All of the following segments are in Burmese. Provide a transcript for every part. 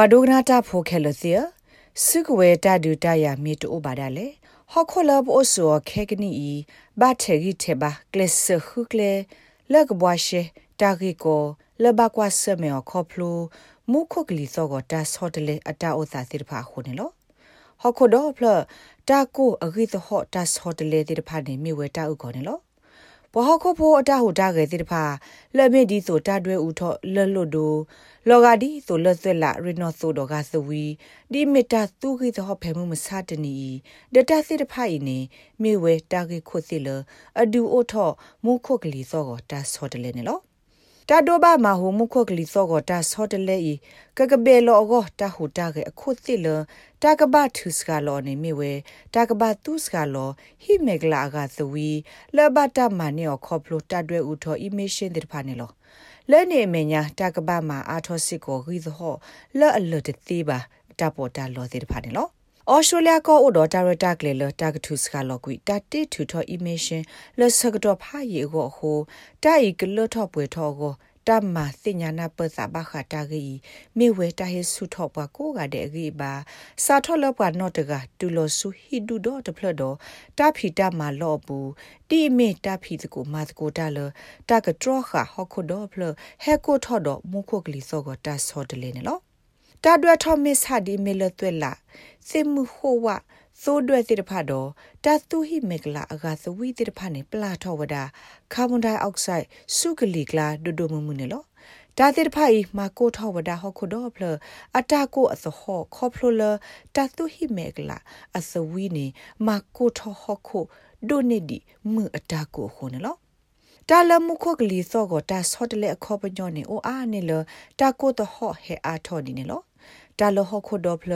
ပွာဒိုဂနာတာဖိုခဲလစီစုကဝဲတာဒူတာယာမီတိုဘာဒါလေဟခုလဘအိုဆိုခဲကနီဘာထေဂီထေဘာကလစခုကလေလကဘွားရှေတာဂီကိုလဘကွာဆမေခေါဖလိုမုခုကလီစောကတာဆော့တလေအတာအိုသာတိဖာခုန်နော်ဟခုဒေါဖလတာကိုအဂိသဟောတာဆော့တလေတိဖာနေမြေဝဲတာဥခေါ်နေလော ဘဟခုဖိုအတာဟူတာကေတိဖာလက်မေဒီဆိုတာတွဲဥထောလလွတ်ဒိုလောဂါဒီဆိုလဆွဲလာရနောဆိုတော့ကသဝီဒီမီတာသူခိသဟဖဲမှုမစတနီဒတာစစ်တဖိုင်နေမြေဝဲတာကေခုစစ်လအဒူအိုထောမုခုကလီစောကတာဆော့တလေနေလော တာဒိုဘာမဟိုမုခုကလီစောကတာဆော့တလေဤကကဘေလောကတာဟူတာကေအခုစစ်လတာကဘထုစကလောနေမြေဝဲတာကဘသူစကလောဟိမေဂလာကသဝီလဘတာမနေခေါပလိုတာတွဲဥထောအီမေရှင်တဲ့ဖာနေလောလဲနေမညာတကပမှာအာထောစစ်ကိုဂီသဟောလဲအလတ်တေးပါတပေါ်တာလောသေးတဖာနေလောအော်စတြေးလျကောအိုဒတာရတာကလေလတာကထုစကလောကွီတာတိထူထောအီမရှင်လဆကတော့ဖာရီကိုဟိုတာဤကလထောပွေထောကို တမ္မာစညာနာပစဘာခတာဂီမေဝဲတာဟေဆုထောပွားကိုကတဲ့ဂီပါစာထောလပွားနော့တကတူလောဆုဟီဒူဒေါတဖလဒေါတာဖီတာမာလော့ဘူးတီမေတာဖီတကိုမာတကိုတာလတာကထရခဟခုဒေါဖလဟဲကိုထော့ဒေါမုခုကလီစောကတာဆောတလေနော်တာဒွတ်ထောမစ်ဟာဒီမေလသွဲလာစေမှုဟိုဝ သိုးတွဲတိတဖတ်တော့တသုဟိမေကလာအကသဝိတိတဖတ်နေပလာထောဝဒကာဗွန်ဒိုင်အောက်ဆိုက်စုကလီကလာဒိုဒိုမမှုနေလောတာတိတဖတ်ဤမာကိုထောဝဒဟခုတော့ဖလအတာကိုအသဟောခေါဖလိုလတသုဟိမေကလာအသဝိနေမာကိုထောဟခုဒိုနေဒီမှုအတာကိုခုနေလောတာလမှုခုကလီစောကိုတာဆော့တလေအခေါပညောနေအိုအားနေလတာကိုတဟောဟဲအားထောနေနေလော တာလဟခုဒဖလ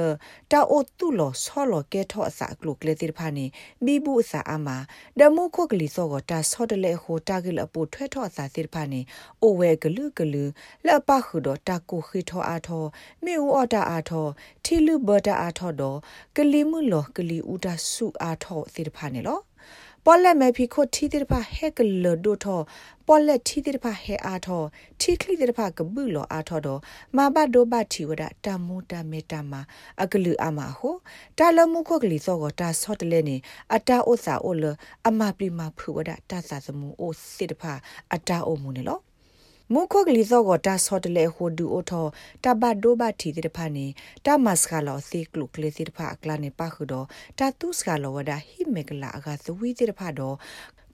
တာအိုတူလဆောလကဲထောအစာကလုကလေတိဖာနေဘီဘူးအစာအမဒမုခုကလီစောကတာဆောတလေဟိုတာကလအပူထွဲထောအစာတိဖာနေအိုဝဲကလူကလူလပခုဒတာကိုခိထောအာထောမေဦးအတာအာထောထီလူဘတာအာထောဒကလီမှုလကလီဦးတာစုအာထောတိဖာနေလော ပေါ်လက်မဲဖီခိုတီတိဖာဟဲကလဒိုထောပေါ်လက်တီတိဖာဟဲအားထောတီခလီတိဖာကပုလောအားထောတော့မာဘဒိုဘတီဝဒတမူတမေတမအကလူအမဟိုတာလမှုခုကလီစောကတာဆော့တလဲနေအတာဥစာအိုလအမပရိမဖုဝဒတာစာစမှုအိုစစ်တဖာအတာအိုမှုနေလော မုခကလီစောကတာဆော့တလေဟိုဒူအိုထောတဘဒိုဘတီတိဖာနေတာမတ်စကလောစီကလုကလေစီတဖာအကလာနေပါခုတော့တာတုစကလောဝဒဟိမေကလာအကသဝီတိတဖာတော့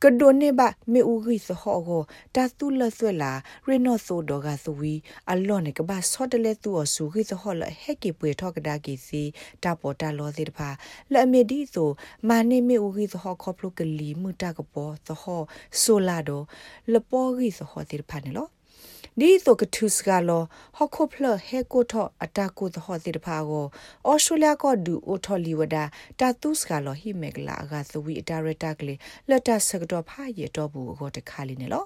ကဒိုနေဘမေဦးဂိစဟောကိုတာသူလဆွဲလာရနောဆိုဒေါကသဝီအလောနေကဘာဆော့တလေသူအဆူဂိစဟောလဟက်ကေပွေထောကဒါကီစီတာပေါ်တာလောစီတဖာလက်အမေဒီဆိုမာနေမေဦးဂိစဟောခေါပလုကလီမူတာကပေါ်သဟောဆိုလာတော့လပေါ်ဂိစဟောတိတဖာနေလော ဒီဆိုကထုစကလောဟခုဖလဟေကိုထအတာကိုသဟောစီတဖာကိုအော်စတြေးလျကဒူအိုထော်လီဝဒတာတုစကလောဟိမေကလာအကသဝီအတာရတာကလေလတ်တဆကတော့ဖာရတော့ဘူးကိုတခါလီနေလော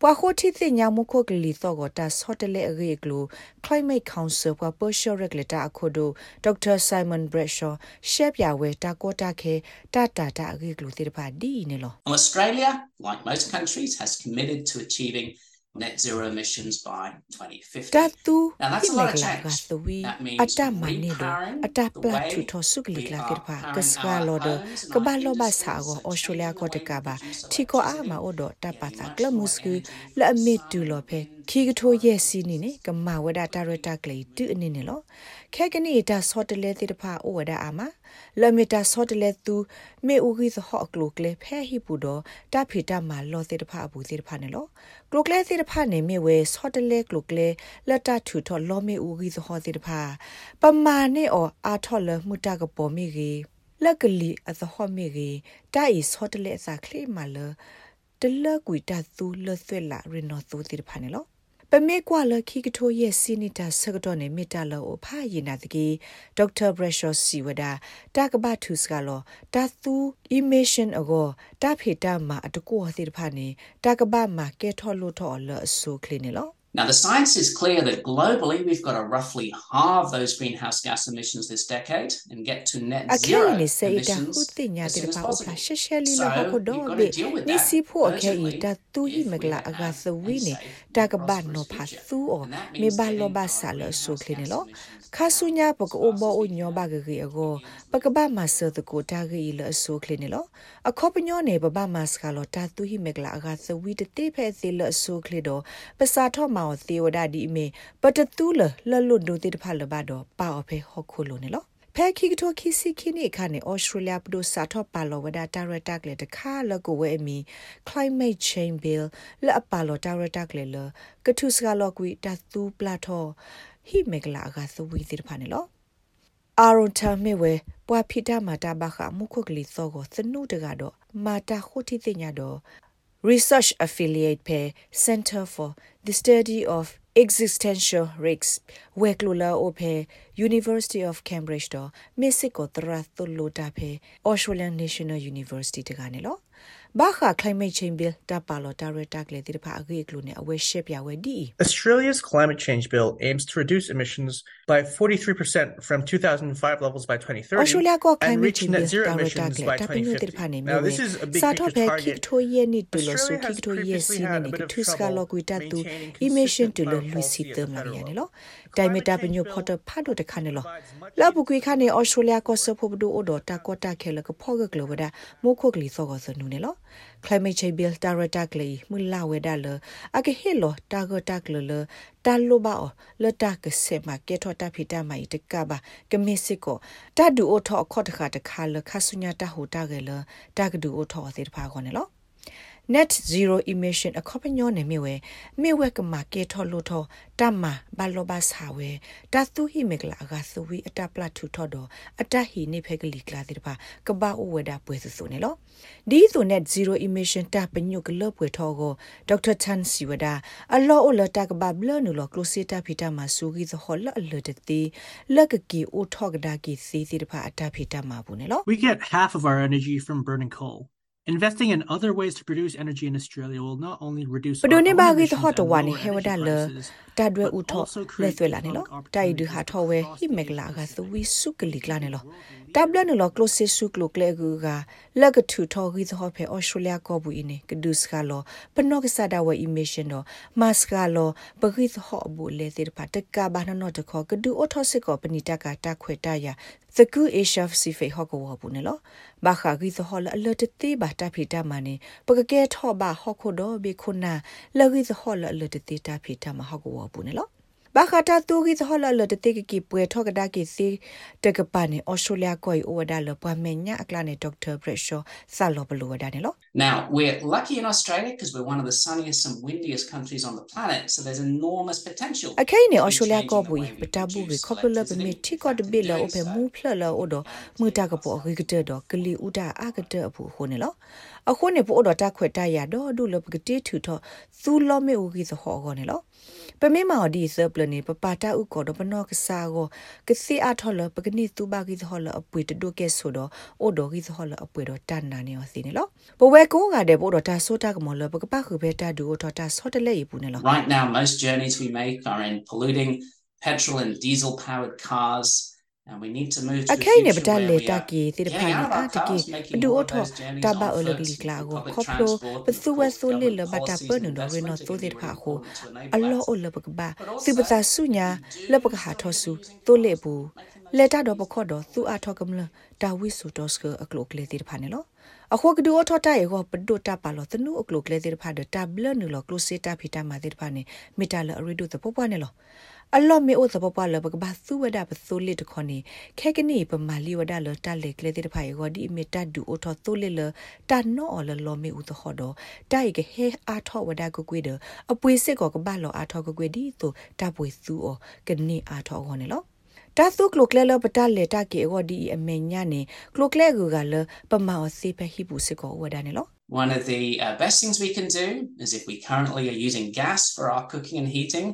ပွာခိုတီသိညာမခုကလီသောကတာဆော့တလေအရေကလို Climate Council ပွာပေါ်ရှိုရက်လက်တာအခုဒိုဒေါက်တာဆိုင်မန်ဘရက်ရှောရှက်ပြဝဲတာကောတာခဲတာတာတာအရေကလိုတေတဖာဒီနေလော Australia like most countries has committed to achieving net zero emissions by 2050. Tatu now that's a lot of ga change. suwi That means ata mani do repowering ata the pla way tu tho suk li we la are kir pa powering ka ska our lo do homes and ka our ba lo ba industries sa go and australia changing ko the de way ka we ba produce thi ko a electricity, ma o do ta pa getting sa much kla more musku energy la from mi sun tu lo phe wind, khi ga tho ye si ni ne ka ma wa da ta ra ta kle tu ni ne lo khe ka ni ta so de le ti da pha o wa da a ma la mi ta so de le tu me u gi so ho klo kle phe hi pu do ta phi ta ma lo ti da pha bu ti da pha ne lo klo kle ti da pha ne me we so de le klo kle la ta thu tho lo me u gi so ho ti da pha pa ma ne o a tho le mu ta ka po mi gi လက်ကလီအသဟမေရီတိုင်ဆော့တလေစာခလေမလတလကွီတသူလဆွဲလာရနောသူတိဖာနေလော ပမေကွာလခိကထိုရဲ့စီနီတာဆကတော့နေမီတာလောဖာရင်နာတကီဒေါက်တာဘရက်ရှော့စီဝဒတာကဘထုစကလောတာသူအီမေရှင်အကိုတာဖေတာမှာအတကူဟတိဖာနေတာကဘမှာကဲထော်လို့ထော်လအဆူခလင်းနေလော Now, the science is clear that globally we've got to roughly halve those greenhouse gas emissions this decade and get to net zero akhe ni se ita emissions hutinya as de soon as pa possible. opla shesheli la So, ho ko you've do got to be deal with ni that si pho akhe urgently i ta tu hi if we megla have aga sa a wi ni safe ta and ka ba no prosperous pha future. su o And that me means ba lo getting ba our sa lo su greenhouse kle ni gas lo emissions kha su nya pa ko down bo as o fast as nyo we ba can. ge ge go We use pa ka ba ma sa de ko ta ge i lo su kle ni lo a kho pa nyo ne ba ba ma ska lo ta tu hi megla aga sa wi de te phe se lo su kle do pa sa tho ma o the o da di me pa ta tu lo lo lo do te pha lo ba do pa o phe ho khu lo ni lo ဖဲခိကတိုခီစီခီနေခါနေဩစတြေးလျပဒိုစာထောပါလောဝဒတာရတက်လေတခါလကိုဝဲမီ climate change bill လအပါလောတာရတက်လေလကထုစကလောကွီတသူပလာထောဟိမေကလာကသဝီတိဖာနေလောအာရွန်တာမေဝဲပွာဖီတာမာတာဘခမုခုကလီသောကိုသနုတကတော့မာတာခုတိတိညာတော့ research affiliate pe center for the study of existential risks weklula ope university of cambridge mexico pe australian national university de gane lo ba kha climate change bill ta pa lo ta re ta kle ti pha agi klu ne awe ship ya we di Australia's climate change bill aims to reduce emissions by 43% from 2005 levels by 2030 australia ko and climate reach change net bill zero ta re ta emissions kle by ta pinyo ti pha ne 2050. me Now, we this is a big sa tho picture pe ki target. tho ye ni tu lo su Australia ki has tho ye previously si had ne a bit ki of tu ska lo trouble ku ta tu maintaining emission consistent tu lo climate lu policy si at te the ma federal ya ne level. lo The dai me climate ta change pinyo bill photo pha do de kha ne lo provides much la bu kwi kha ne australia ko so pho bu do o do ta ko ta khe lo ko pho ga glo ba da mo kho kli so go so nu ne lo climate change bill ta ra ta kli mu la we da lo a ke he lo ta go ta klo lo ta lo ba o lo ta ke se ma ke tho ta phi ta mai de ka ba ke me se ko ta du o tho kho ta kha ta kha lo kha su nya ta ho ta ge lo ta ga du o tho se ta pha ko ne lo net zero emission အခေါပညောနေမြဝဲမြဝဲကမာကေထောလို့ထောတမ္မာဘလောဘဆာဝဲတသူဟိမေကလာအကသဝီအတပလတ်ထူထောတော့အတဟိနေဖဲကလီကလာတဲ့ပါကဘာအိုဝဲတာပွဲဆဆူနေလို့ဒီဆို net zero emission တပညုကလပွေထောကိုဒေါက်တာချန်စီဝဒါအလောအလတကဘာဘလနုလကလိုစီတာဖီတာမဆူဂီသဟောလအလတတိလက်ကကီအိုထောကဒါကီစီစီတဖာအတဖီတာမဘူးနေလို့ We get half of our energy from burning coal. Investing in other ways to produce energy in Australia will not only reduce ပဒို our နေ own ဘာဂီ emissions တဟော and တဝါနေ lower ဟေဝ energy ဒါလ prices, တာဒွဲ but ဥထော also လက် create သွဲလာနေလို့ economic တိုင်ဒူဟာထောဝဲဟိမက်လာကသဝီစုကလီကလာနေလို့တဘလနလောကလိုစစ်စုကလိုကလေကူကလက်ကထူထောဂီသဟောဖေအော်စတြေးလျကောဘူးအင်းကဒုစကလောပနော့ကဆာဒဝဲ emission တော့မတ်စကလောပဂီသဟောဘူးလေတိဖတ်တကဘာနနော့တခောကဒူအော်ထောစစ်ကောပ နိတကတာခွေတရသကူအေရှဖစီဖေဟောကောဘူးနေလို့ဘာခါဂီသဟောလအလတတိဘာတာဖီတာမနေပကကဲထောဘာဟောခိုတော့ဘေခု နာလဂီသဟောလအလတတိတာဖီတာမဟောကောဘူးနေလို့ဘာခတာတူဂီသဟောလလတတိကကီပွဲထောကဒါကီစီတကပနေဩစတြေးလျကိုအိုဝဒါလပမညာအကလာနေဒေါက်တာဘရက်ရှောဆာလောဘလိုဝဒါနေလို့ Now, we're lucky in Australia because we're one of the sunniest and windiest countries on the planet, so there's enormous potential. အခိုင်နေ to ဩ be စတြေးလျ changing ကို the ဘူး way ပ we တာဘူး produce ခေါပလပမီ electricity. တီကောတဘီလော Doing အပမူ so, ဖလလောအိုဒမူတာကပေါ်ဂိကတဲ့တော့ကလီဥဒါအကတဲ့ဘူးခုနေလောအခုနေပို့တော့တာခွက်တရတော့ဒုလပကတိထူတော့သူလောမေဦးကြီးသဟောကောနေလော ပမေမော်ဒီဆပ်လနေပပတာဥကောတော့ပနောကစားကိုကစီအထော်လပကနိသူဘာကြီးသဟောလအပွေတဒုကဲဆိုတော့အိုဒိုကြီးသဟောလအပွေတော့တန်နာနေော်စီနေလောဘဝဲကိုကတဲ့ပို့တော့တာဆိုတာကမောလပကပခုပဲတာဒူတော့တာဆော့တလေပူနေလော Right now, most journeys we make are in polluting petrol and diesel powered cars. And we need to move to a အခိုင်နေပ future တ where လေ we တ are ကီတိတဖာ getting နေ out of အ our တကီ cars, ပ making ဒူ more အ of ထော those journeys တ on ဘာအလ foot ကလီကလာ with ကို public ခေါပလို transport, ပ and စု of ဝဲ course, ဆိုလီလ government ဘတာ policies ပ and နုတော့ရန investment သို are တဲ့ gonna ဖာ be ကို really important to အ enable လော us. အလပကဘာစိပသာဆုညာလပကဟာထောဆုတိုလေဘူးလက်တာတော့ပခော့တော့သူ အထောက်ကမလတာဝိဆူတော့စကအကလုကလေတိဖာနေလောအခုကဒူအထောတာရေကိုပဒုတာပါလို့တနုအကလုကလေတိဖာဒတာဘလနုလောကလုစီတာဖီတာမာတိဖာနေမီတာလအရီဒုတပပနေလောအလောမေအိုသပပလဘကဘာသူဝဒပသုလစ်တခနီခဲကနီပမာလီဝဒလတလေကလေတိဖာရေကိုဒီမီတာဒူအထောသုလစ်လတာနောလလောမေဥသခောတော့တိုင်ကဟဲအာထောဝဒကကွေဒအပွေစစ်ကောကဘာလောအာထောကကွေဒီတူတပွေသူအောကနေအာထောခေါနေလော တာသုကလုကလဲလပတလေတကေဝဒီအမေညာနေကလုကလဲဂူကလပမာအစီပဟိပုစကောဝဒနေလော One of the uh, best things we can do is if we currently are using gas for our cooking and heating,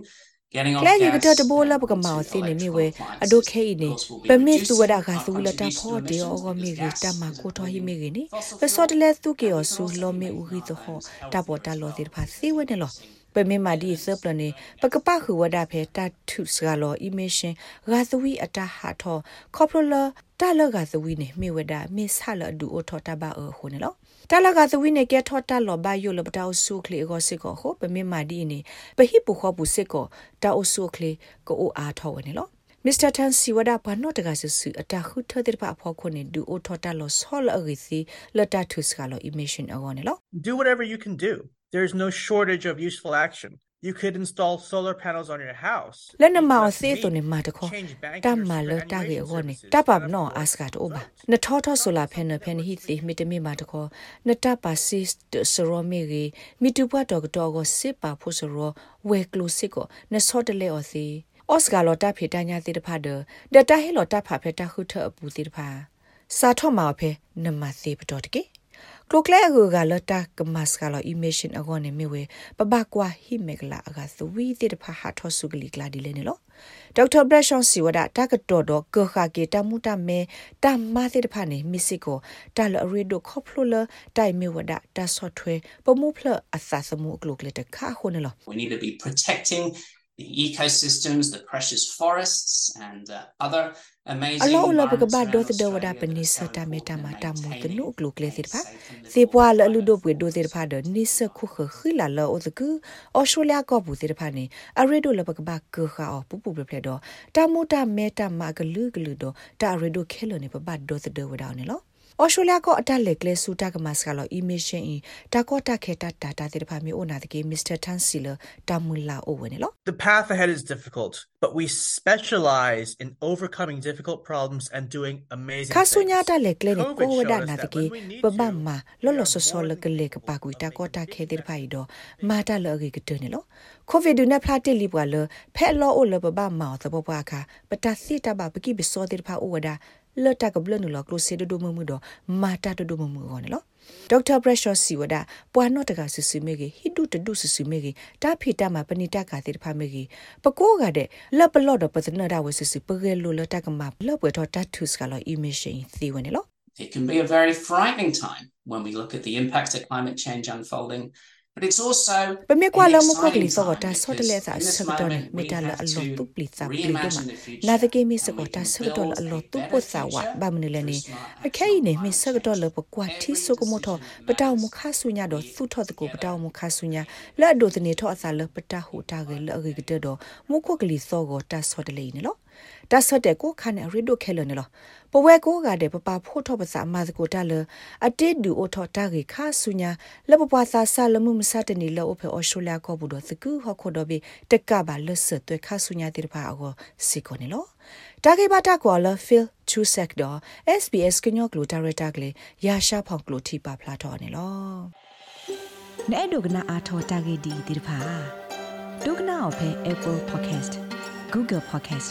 getting off ကလဲက gas တတဘောလ and ပကမော onto စီနေမီဝဲ electrical အဒို appliances. ခဲနေ Of course, we'll be ပမေသူဝ reducing ဒခ our ဆူလတာ contribution ဖော to ဒီအော emissions ဂမီ because ဂီတ gas မ is ကို a တော်ဟိမီဂီနီ fossil ပစောတ fuel. လဲသူကေ And ော we can ဆူ also လော be မီဥ making ဂီ our တဟော homes တပေါ် healthier တ as လော well တိဖာ by စီဝဲနေလော reducing ပမေမာဒီစပလနေပကပခူဝဒဖဲတထုစကလောအီမေရှင်ဂါသဝီအတဟာထောခေါပလလတလဂါသဝီနေမိဝဒမိဆလဒူအိုထောတဘာအခုနေလောတလကသဝိနေကထောတလောဘယိုလဘတောဆုခလီကိုစစ်ကိုဟိုပမေမာဒီနေပဟိပခောပုစစ်ကိုတာအဆုခလီကိုအိုအားထောဝနေလောမစ္စတာတန်စီဝဒဘာနော့တကဆဆူအတခုထတဲ့ပါဖောခုနေဒူအိုထောတလောဆောလအဂီစီလတထုစကလောအီမီရှင်အဝနေလော Do whatever you can do. There is no shortage of useful action. You could install solar panels on your house. လနမောစေတုန်မာတခောတမလတာကေဟောနေတပပနောအာစကတ်အိုဘာနထောထောဆိုလာဖဲနဖဲနဟိတိမီတမီမာတခောနတပါစစ်စရောမီဂီမီတူပွားတော်တော်ကိုစစ်ပါဖို့စရောဝဲကလုစစ်ကိုနဆော့တလေအော်စီအော့စကလောတာဖေတညာတိတဖာဒဒတာဟေလောတာဖာဖေတခုထအပူတိတဖာစာထော့မာဖေနမသေပတော်တကေ ကလုကလဲအကူကလတာကမတ်ကလော emission အကောနေမြဝေပပကွာဟိမေကလာအကသဝီတိတဖာဟာထောဆုကလီကလာဒီလေနေလောဒေါက်တာဘရက်ရှောင်းစီဝဒတာကတော်တော့ကခကေတမှုတမဲတမတိတဖာနေမစ်စစ်ကိုတာလအရီဒိုခေါပလိုလာတိုင်မြဝဒတာဆော့ထွဲပမှုဖလအသသမှုကလုကလေတခါခုနေလော We need to be protecting the ecosystems, the precious forests, and uh, other amazing အလောလဘကဘာဒို environments တဒ around ဝဒ Australia ပနိစ so တာမေ that တာ we မာ can တာမူတ maintain နုကလုကလေတိဖာ a safe and စေပွားလ livable လူဒိုပွေဒိုတိဖာဒနိစခုခခိလာလောအဒကူအော်စတြေးလျကောဘူးတိဖာနေအရီဒိုလဘကဘာကခါပူပူပပလ က်တော့တာမူတာမေတာမာကလူကလူတော့တာရီဒိုခဲလနေပဘတ်ဒိုသဒဝဒေါနေလောအော်စတြေးလျကအတက်လက်ကလေးစူတာကမတ်စကလောအီမီရှင်အီတာကောတာခေတာတာတာတိဖာမီအိုနာတကေမစ္စတာတန်စီလတာမူလာအိုဝနေလော The path ahead is difficult, but we specialize in overcoming difficult problems and doing amazing ခါဆု things. ညာတက်လက်ကလေးကို COVID ဝဒ showed us နာ that တကေ when we need ပပ to, မာ we လော are လောဆောဆော more လ than ကလေးက capable ပါကွေ of တာကော making တာ those ခဲတိ big ဖိုင်တော့မာတာလောကေကတနေလောကိုဗစ်ဒူနဖလာတိလီပွာလဖဲလောအိုလပပမောသဘပွားခါပတစီတဘပကိဘစောတိဖာအိုဝဒ လတကဘလနလောကလိုစေဒဒမမှုတော့မာတာဒဒမမှုကောနေလောဒေါက်တာဘရက်ရှော့စီဝဒပွာနော့တကဆူဆူမေကြီးဟိတုတတုဆူဆူမေကြီးတာဖီတာမှာပဏိတကာတိတဖာမေကြီးပကိုးကတဲ့လက်ပလော့တော့ပစနဒါဝဆူဆူပဂဲလိုလတကမှာလော့ပွေတော့တတ်ထုစကလောအီမီရှင်သီဝင်လော It can be a very frightening time when we look at the impact of climate change unfolding, but it's also ပမေကွာလမကိုက exciting လီစောက time တာဆော့တလက်စာ because in this စကတော့ moment မေ we တလ have အလော to တုပလီစာပလီဒို reimagine မ the future နာတကေမီစ and က we တာ can စကတော့ build အလော a တု better ပစာဝ future ဘာမနလနေ through smart အခဲနေမီစကတော့လပကွာတီဆုကမထ Every ပတောင်မ decision ခဆုညာတော့သုထော့တကိုပတောင်မခဆုညာလက်ဒိုတနေထော့အစာလပတဟူတာကလအဂိကတတော့မုခုကလီစောကိုတာဆော့တလေနေလော တာဆော့တဲ့ကိုခါနေရီဒိုခဲလနေလောပဝဲကိုကတဲ့ပပဖို့ထော့ပစာမသကိုတာလအတေဒူအိုထော့တာကေခါဆုညာလပပွားစာဆလမှုမစတနေလောအဖေအော်ရှိုလျာကောဘူးတော့သကူဟခုတော့ဘီတက်ကပါလဆတ်တွဲခါဆုညာတိတပါအောစီကိုနေလောတာကေဘာတာကောလဖီလ်ချူဆက်တော့ SBS ကညော့ကလိုဒါရတာကလေးရာရှာဖောင်ကလိုတီပါဖလာတော့နေလောနဲ့ဒုကနာအာထောတာဂေဒီဒီဖာဒုကနာအဖေ Apple Podcast Google Podcast